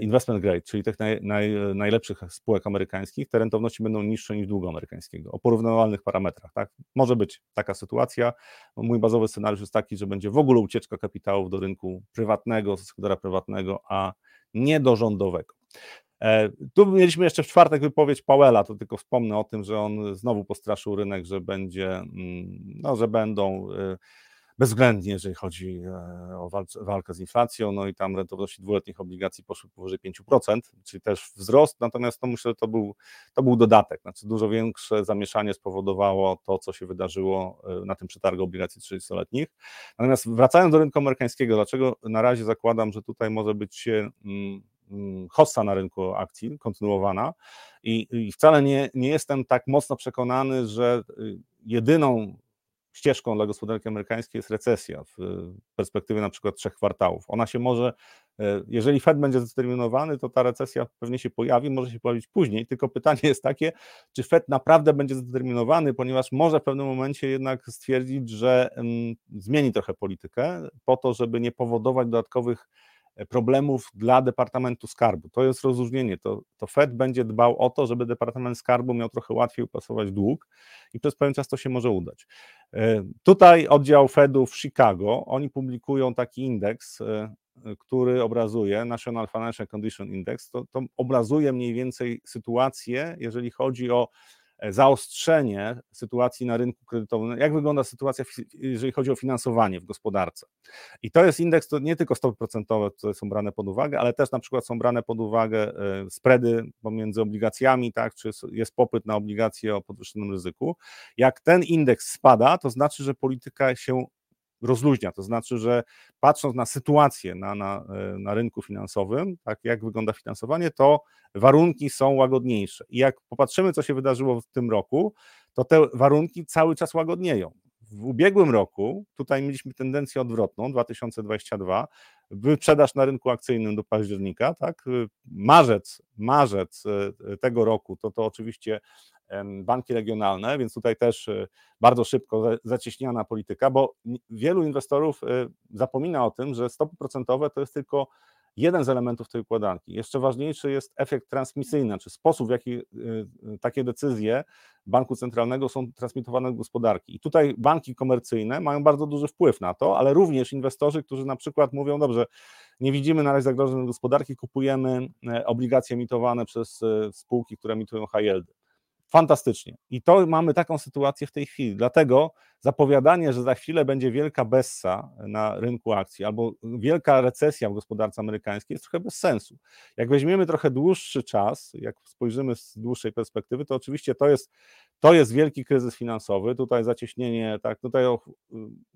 investment grade, czyli tych naj, naj, najlepszych spółek amerykańskich, te rentowności będą niższe niż długu amerykańskiego, o porównywalnych parametrach. Tak? Może być taka sytuacja. Mój bazowy scenariusz jest taki, że będzie w ogóle ucieczka kapitałów do rynku prywatnego, sektora prywatnego, a nie do rządowego. E, tu mieliśmy jeszcze w czwartek wypowiedź Powella, to tylko wspomnę o tym, że on znowu postraszył rynek, że będzie, mm, no, że będą e, bezwzględnie, jeżeli chodzi e, o walkę z inflacją, no i tam rentowności dwuletnich obligacji poszły powyżej 5%, czyli też wzrost, natomiast to myślę, że to był, to był dodatek, znaczy dużo większe zamieszanie spowodowało to, co się wydarzyło e, na tym przetargu obligacji 30-letnich. Natomiast wracając do rynku amerykańskiego, dlaczego na razie zakładam, że tutaj może być mm, mm, hossa na rynku akcji kontynuowana i, i wcale nie, nie jestem tak mocno przekonany, że y, jedyną ścieżką dla gospodarki amerykańskiej jest recesja w perspektywie na przykład trzech kwartałów. Ona się może, e, jeżeli Fed będzie zdeterminowany, to ta recesja pewnie się pojawi, może się pojawić później, tylko pytanie jest takie, czy Fed naprawdę będzie zdeterminowany, ponieważ może w pewnym momencie jednak stwierdzić, że mm, zmieni trochę politykę po to, żeby nie powodować dodatkowych problemów dla Departamentu Skarbu. To jest rozróżnienie. To, to Fed będzie dbał o to, żeby Departament Skarbu miał trochę łatwiej upasować dług i przez pewien czas to się może udać. E, tutaj oddział Fedu w Chicago, oni publikują taki indeks, e, który obrazuje, National Financial Condition Index, to, to obrazuje mniej więcej sytuację, jeżeli chodzi o zaostrzenie sytuacji na rynku kredytowym, jak wygląda sytuacja, jeżeli chodzi o finansowanie w gospodarce. I to jest indeks, to nie tylko stopy procentowe, które są brane pod uwagę, ale też na przykład są brane pod uwagę e, spready pomiędzy obligacjami, tak, czy jest popyt na obligacje o podwyższonym ryzyku. Jak ten indeks spada, to znaczy, że polityka się rozluźnia. To znaczy, że patrząc na sytuację na, na, e, na rynku finansowym, tak jak wygląda finansowanie, to warunki są łagodniejsze. I jak popatrzymy, co się wydarzyło w tym roku, to te warunki cały czas łagodnieją. W ubiegłym roku, tutaj mieliśmy tendencję odwrotną, 2022, wyprzedaż na rynku akcyjnym do października, tak? Marzec, marzec e, tego roku, to to oczywiście banki regionalne, więc tutaj też bardzo szybko zacieśniana polityka, bo wielu inwestorów zapomina o tym, że stopy procentowe to jest tylko jeden z elementów tej układanki. Jeszcze ważniejszy jest efekt transmisyjny, czy sposób, w jaki y, y, takie decyzje banku centralnego są transmitowane do gospodarki. I tutaj banki komercyjne mają bardzo duży wpływ na to, ale również inwestorzy, którzy na przykład mówią, dobrze, nie widzimy na razie zagrożeń gospodarki, kupujemy e, obligacje emitowane przez e, spółki, które emitują high yieldy fantastycznie. I to mamy taką sytuację w tej chwili. Dlatego zapowiadanie, że za chwilę będzie wielka bessa na rynku akcji albo wielka recesja w gospodarce amerykańskiej jest trochę bez sensu. Jak weźmiemy trochę dłuższy czas, jak spojrzymy z dłuższej perspektywy, to oczywiście to jest, to jest wielki kryzys finansowy. Tutaj zacieśnienie, tak, tutaj o,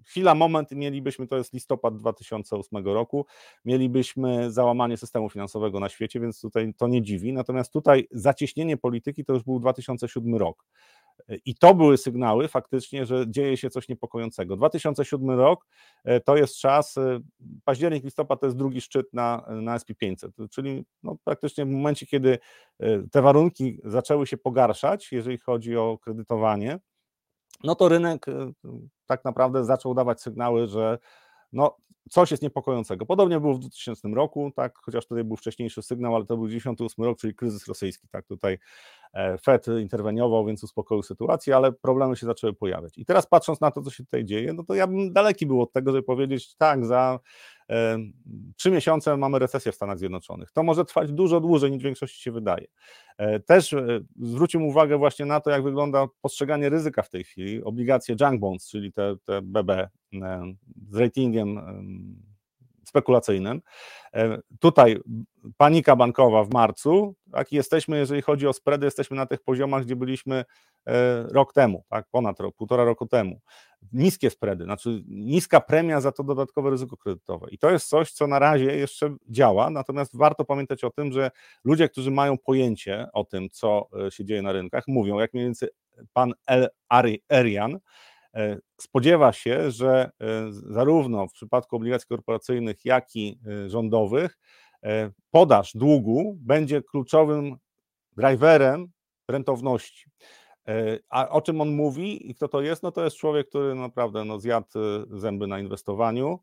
chwila, moment mielibyśmy, to jest listopad 2008 roku, mielibyśmy załamanie systemu finansowego na świecie, więc tutaj to nie dziwi. Natomiast tutaj zacieśnienie polityki to już był 2007 rok. I to były sygnały faktycznie, że dzieje się coś niepokojącego. 2007 rok to jest czas, październik, listopad to jest drugi szczyt na, na SP500, czyli no praktycznie w momencie, kiedy te warunki zaczęły się pogarszać, jeżeli chodzi o kredytowanie, no to rynek tak naprawdę zaczął dawać sygnały, że no, coś jest niepokojącego. Podobnie było w 2000 roku, tak, chociaż tutaj był wcześniejszy sygnał, ale to był 98 rok, czyli kryzys rosyjski, tak, tutaj e, Fed interweniował, więc uspokoił sytuację, ale problemy się zaczęły pojawiać. I teraz patrząc na to, co się tutaj dzieje, no to ja bym daleki był od tego, żeby powiedzieć, tak, za trzy miesiące mamy recesję w Stanach Zjednoczonych. To może trwać dużo dłużej niż większości się wydaje. E, też zwrócił uwagę właśnie na to, jak wygląda postrzeganie ryzyka w tej chwili. Obligacje junk bonds, czyli te, te BB z ratingiem spekulacyjnym. E, tutaj panika bankowa w marcu, tak, jesteśmy, jeżeli chodzi o spready, jesteśmy na tych poziomach, gdzie byliśmy e, rok temu, tak, ponad rok, półtora roku temu. Niskie spready, znaczy niska premia za to dodatkowe ryzyko kredytowe. I to jest coś, co na razie jeszcze działa, natomiast warto pamiętać o tym, że ludzie, którzy mają pojęcie o tym, co e, się dzieje na rynkach, mówią, jak mniej więcej pan El Arian, spodziewa się, że e, zarówno w przypadku obligacji korporacyjnych, jak i e, rządowych podaż długu będzie kluczowym driverem rentowności. A o czym on mówi i kto to jest? No to jest człowiek, który naprawdę no, zjadł zęby na inwestowaniu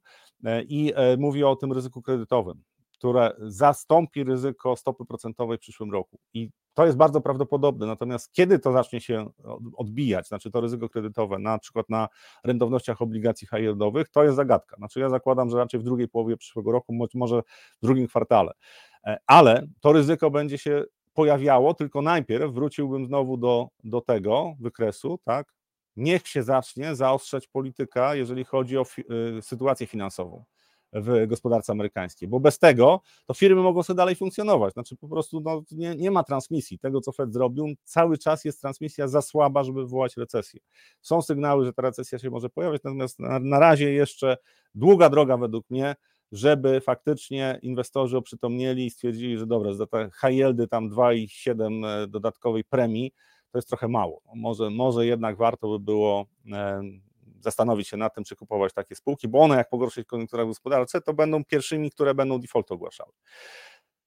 i mówi o tym ryzyku kredytowym które zastąpi ryzyko stopy procentowej w przyszłym roku. I to jest bardzo prawdopodobne. Natomiast kiedy to zacznie się odbijać, znaczy to ryzyko kredytowe, na przykład na rentownościach obligacji high to jest zagadka. Znaczy ja zakładam, że raczej w drugiej połowie przyszłego roku, może w drugim kwartale. E, ale to ryzyko będzie się pojawiało, tylko najpierw wróciłbym znowu do, do tego wykresu, tak? Niech się zacznie zaostrzać polityka, jeżeli chodzi o fi y, sytuację finansową w gospodarce amerykańskiej, bo bez tego to firmy mogą sobie dalej funkcjonować. Znaczy po prostu no, nie, nie ma transmisji tego, co Fed zrobił. Cały czas jest transmisja za słaba, żeby wywołać recesję. Są sygnały, że ta recesja się może pojawić, natomiast na, na razie jeszcze długa droga według mnie, żeby faktycznie inwestorzy oprzytomnieli i stwierdzili, że dobra, za te high tam 2,7 e, dodatkowej premii, to jest trochę mało. Może, może jednak warto by było e, zastanowić się nad tym, czy kupować takie spółki, bo one jak pogorszy się koniunktura gospodarcza, to będą pierwszymi, które będą default ogłaszały.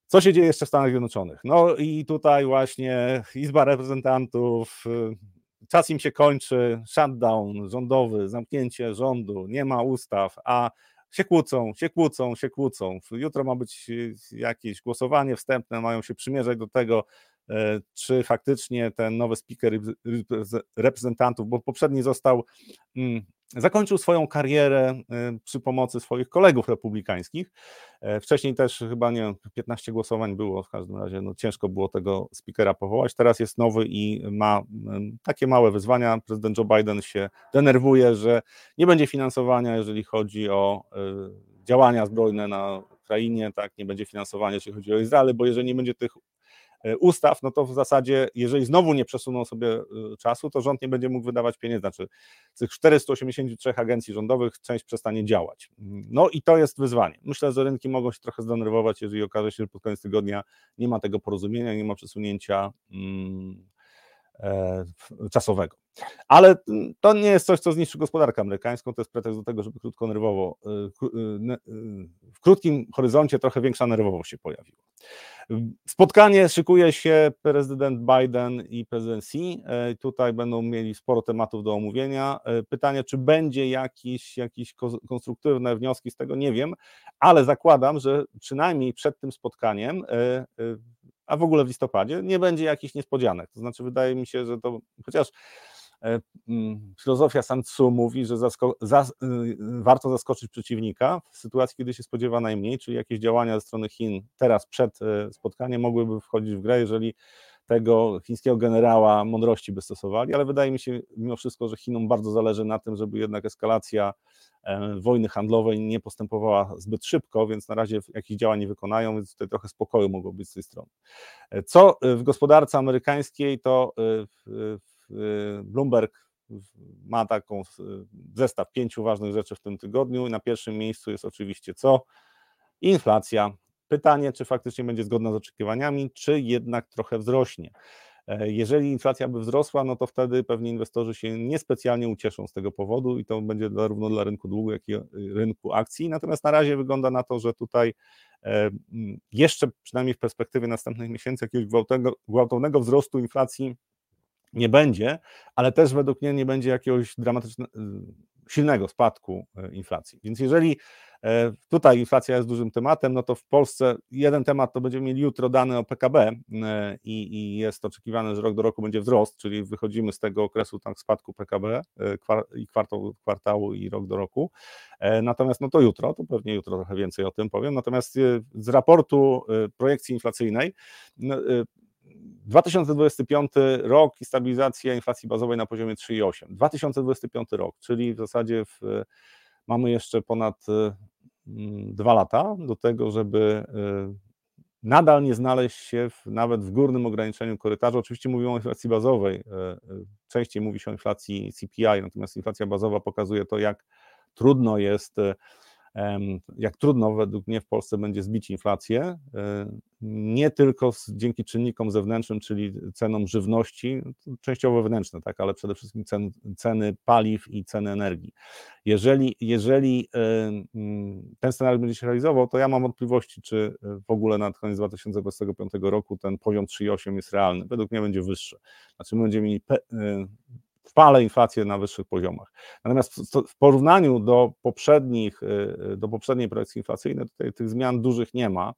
Co się dzieje jeszcze w Stanach Zjednoczonych? No i tutaj właśnie Izba Reprezentantów, y, czas im się kończy, shutdown rządowy, zamknięcie rządu, nie ma ustaw, a się kłócą, się kłócą, się kłócą. Jutro ma być jakieś głosowanie wstępne, mają się przymierzać do tego, czy faktycznie ten nowy speaker reprezentantów, bo poprzedni został, mm, zakończył swoją karierę e, przy pomocy swoich kolegów republikańskich. E, wcześniej też chyba nie 15 głosowań było, w każdym razie no, ciężko było tego speakera powołać. Teraz jest nowy i ma mm, takie małe wyzwania. Prezydent Joe Biden się denerwuje, że nie będzie finansowania, jeżeli chodzi o działania zbrojne na Ukrainie, tak, nie będzie finansowania, jeśli chodzi o Izrael, bo jeżeli nie będzie tych E, ustaw, no to w zasadzie, jeżeli znowu nie przesuną sobie e, czasu, to rząd nie będzie mógł wydawać pieniędzy. Znaczy, z tych 483 agencji rządowych część przestanie działać. No i to jest wyzwanie. Myślę, że rynki mogą się trochę zdenerwować, jeżeli okaże się, że pod koniec tygodnia nie ma tego porozumienia, nie ma przesunięcia. Hmm, E, czasowego. Ale to nie jest coś, co zniszczy gospodarkę amerykańską, to jest pretekst do tego, żeby krótko nerwowo, e, e, w krótkim horyzoncie trochę większa nerwowość się pojawiła. Spotkanie szykuje się prezydent Biden i prezydent Xi. Tutaj będą mieli sporo tematów do omówienia. Pytanie, czy będzie jakieś, jakieś konstruktywne wnioski z tego, nie wiem, ale zakładam, że przynajmniej przed tym spotkaniem a w ogóle w listopadzie, nie będzie jakichś niespodzianek. To znaczy, wydaje mi się, że to chociaż filozofia Sun Tzu mówi, że zasko zas y, warto zaskoczyć przeciwnika w sytuacji, kiedy się spodziewa najmniej, czyli jakieś działania ze strony Chin teraz przed e, spotkaniem mogłyby wchodzić w grę, jeżeli tego chińskiego generała mądrości by stosowali, ale wydaje mi się mimo wszystko, że Chinom bardzo zależy na tym, żeby jednak eskalacja e, wojny handlowej nie postępowała zbyt szybko, więc na razie jakichś działań nie wykonają, więc tutaj trochę spokoju mogło być z tej strony. E, co w gospodarce amerykańskiej, to e, Bloomberg ma taką zestaw pięciu ważnych rzeczy w tym tygodniu i na pierwszym miejscu jest oczywiście co? Inflacja. Pytanie, czy faktycznie będzie zgodna z oczekiwaniami, czy jednak trochę wzrośnie. E, jeżeli inflacja by wzrosła, no to wtedy pewnie inwestorzy się niespecjalnie ucieszą z tego powodu i to będzie zarówno dla rynku długu, jak i rynku akcji. Natomiast na razie wygląda na to, że tutaj jeszcze przynajmniej w perspektywie następnych miesięcy jakiegoś gwałtownego, gwałtownego wzrostu inflacji nie będzie, ale też według mnie nie będzie jakiegoś dramatycznego, silnego spadku e, inflacji. Więc jeżeli e, tutaj inflacja jest dużym tematem, no to w Polsce jeden temat to będziemy mieli jutro dane o PKB e, i, i jest oczekiwane, że rok do roku będzie wzrost, czyli wychodzimy z tego okresu tak spadku PKB i kwartał, kwartału i rok do roku. Natomiast no to jutro, to pewnie jutro trochę więcej o tym powiem. Natomiast z raportu projekcji inflacyjnej no, 2025 rok i stabilizacja inflacji bazowej na poziomie 3,8. 2025 rok, czyli w zasadzie w, mamy jeszcze ponad mm, dwa lata do tego, żeby y, nadal nie znaleźć się w, nawet w górnym ograniczeniu korytarza. Oczywiście mówimy o inflacji bazowej, y, y, częściej mówi się o inflacji CPI, natomiast inflacja bazowa pokazuje to, jak trudno jest jak trudno według mnie w Polsce będzie zbić inflację, nie tylko dzięki czynnikom zewnętrznym, czyli cenom żywności, częściowo wewnętrzne, tak, ale przede wszystkim cen, ceny paliw i ceny energii. Jeżeli, jeżeli e, mm, ten scenariusz będzie się realizował, to ja mam wątpliwości, czy w ogóle na koniec 2025 roku ten poziom 3,8 jest realny. Według mnie będzie wyższy. Znaczy my będziemy mieli e, trwale inflację na wyższych poziomach. Natomiast w porównaniu do poprzednich, do poprzedniej projekcji inflacyjnej, tutaj tych zmian dużych nie ma.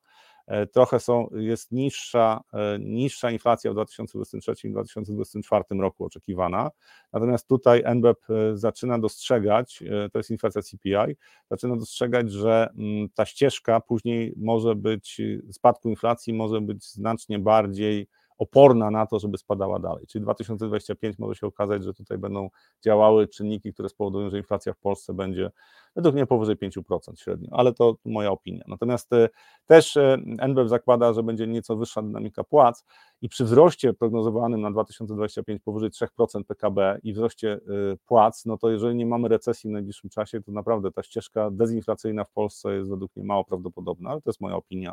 E, trochę są, jest niższa, e, niższa inflacja w 2023 i 2024 roku oczekiwana. Natomiast tutaj NBP zaczyna dostrzegać, e, to jest inflacja CPI, zaczyna dostrzegać, że mm, ta ścieżka później może być, spadku inflacji może być znacznie bardziej oporna na to, żeby spadała dalej. Czyli 2025 może się okazać, że tutaj będą działały czynniki, które spowodują, że inflacja w Polsce będzie według mnie powyżej 5% średnio, ale to moja opinia. Natomiast e, też e, NBP zakłada, że będzie nieco wyższa dynamika płac i przy wzroście prognozowanym na 2025 powyżej 3% PKB i wzroście e, płac, no to jeżeli nie mamy recesji w najbliższym czasie, to naprawdę ta ścieżka dezinflacyjna w Polsce jest według mnie mało prawdopodobna, ale to jest moja opinia.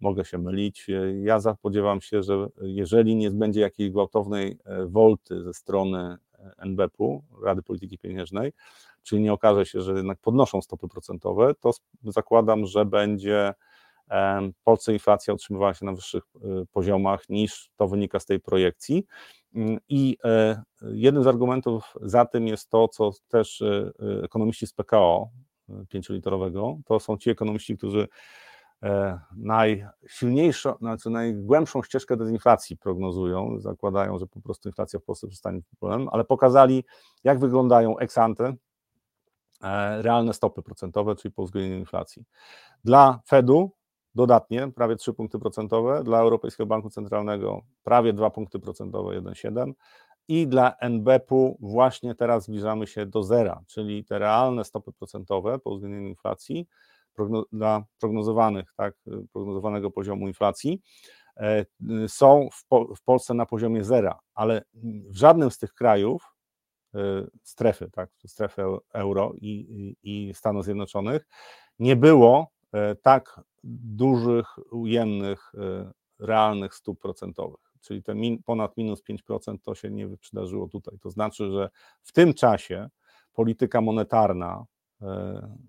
Mogę się mylić. Ja spodziewam się, że jeżeli nie będzie jakiejś gwałtownej e, wolty ze strony e, NBP-u, Rady Polityki Pieniężnej, czyli nie okaże się, że jednak podnoszą stopy procentowe, to zakładam, że będzie w Polsce inflacja utrzymywała się na wyższych e, poziomach niż to wynika z tej projekcji. Mm, I jednym z argumentów za tym jest to, co też ekonomiści z PKO pięcioliterowego, to są ci ekonomiści, którzy E, najsilniejszą, znaczy najgłębszą ścieżkę dezinflacji prognozują, zakładają, że po prostu inflacja w Polsce przestanie problemem, ale pokazali, jak wyglądają ex ante e, realne stopy procentowe, czyli po uwzględnieniu inflacji. Dla Fedu dodatnie prawie 3 punkty procentowe, dla Europejskiego Banku Centralnego prawie 2 punkty procentowe, 1,7 i dla NBP-u właśnie teraz zbliżamy się do zera, czyli te realne stopy procentowe po uwzględnieniu inflacji dla prognozowanych, tak, prognozowanego poziomu inflacji e, są w, po, w Polsce na poziomie zera, ale w żadnym z tych krajów e, strefy, tak, strefy euro i, i Stanów Zjednoczonych nie było e, tak dużych, ujemnych, realnych stóp procentowych. Czyli te min, ponad minus 5% to się nie przydarzyło tutaj. To znaczy, że w tym czasie polityka monetarna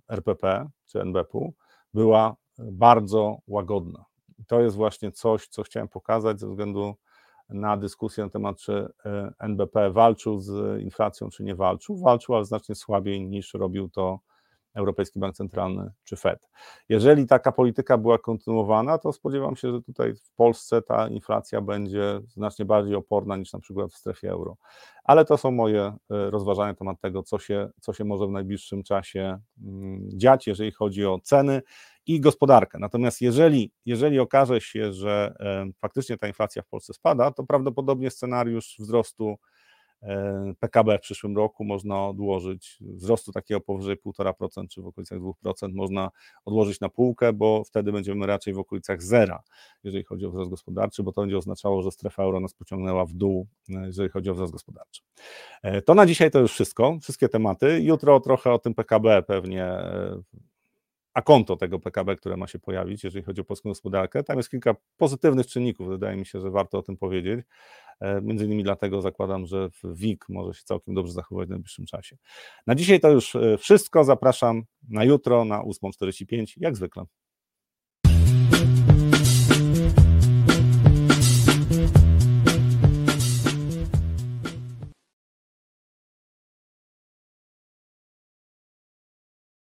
RPP czy NBP-u była bardzo łagodna. I to jest właśnie coś, co chciałem pokazać ze względu na dyskusję na temat, czy e, NBP walczył z inflacją, czy nie walczył. Walczył, ale znacznie słabiej niż robił to Europejski Bank Centralny czy Fed. Jeżeli taka polityka była kontynuowana, to spodziewam się, że tutaj w Polsce ta inflacja będzie znacznie bardziej oporna niż na przykład w strefie euro. Ale to są moje e, rozważania na temat tego, co się, co się może w najbliższym czasie mm, dziać, jeżeli chodzi o ceny i gospodarkę. Natomiast jeżeli, jeżeli okaże się, że e, faktycznie ta inflacja w Polsce spada, to prawdopodobnie scenariusz wzrostu PKB w przyszłym roku można odłożyć, wzrostu takiego powyżej 1,5% czy w okolicach 2% można odłożyć na półkę, bo wtedy będziemy raczej w okolicach zera, jeżeli chodzi o wzrost gospodarczy, bo to będzie oznaczało, że strefa euro nas pociągnęła w dół, e, jeżeli chodzi o wzrost gospodarczy. E, to na dzisiaj to już wszystko, wszystkie tematy. Jutro trochę o tym PKB pewnie a konto tego PKB, które ma się pojawić, jeżeli chodzi o polską gospodarkę. Tam jest kilka pozytywnych czynników, wydaje mi się, że warto o tym powiedzieć. E, między innymi dlatego zakładam, że WIG może się całkiem dobrze zachować w najbliższym czasie. Na dzisiaj to już e, wszystko. Zapraszam na jutro na 8.45, jak zwykle.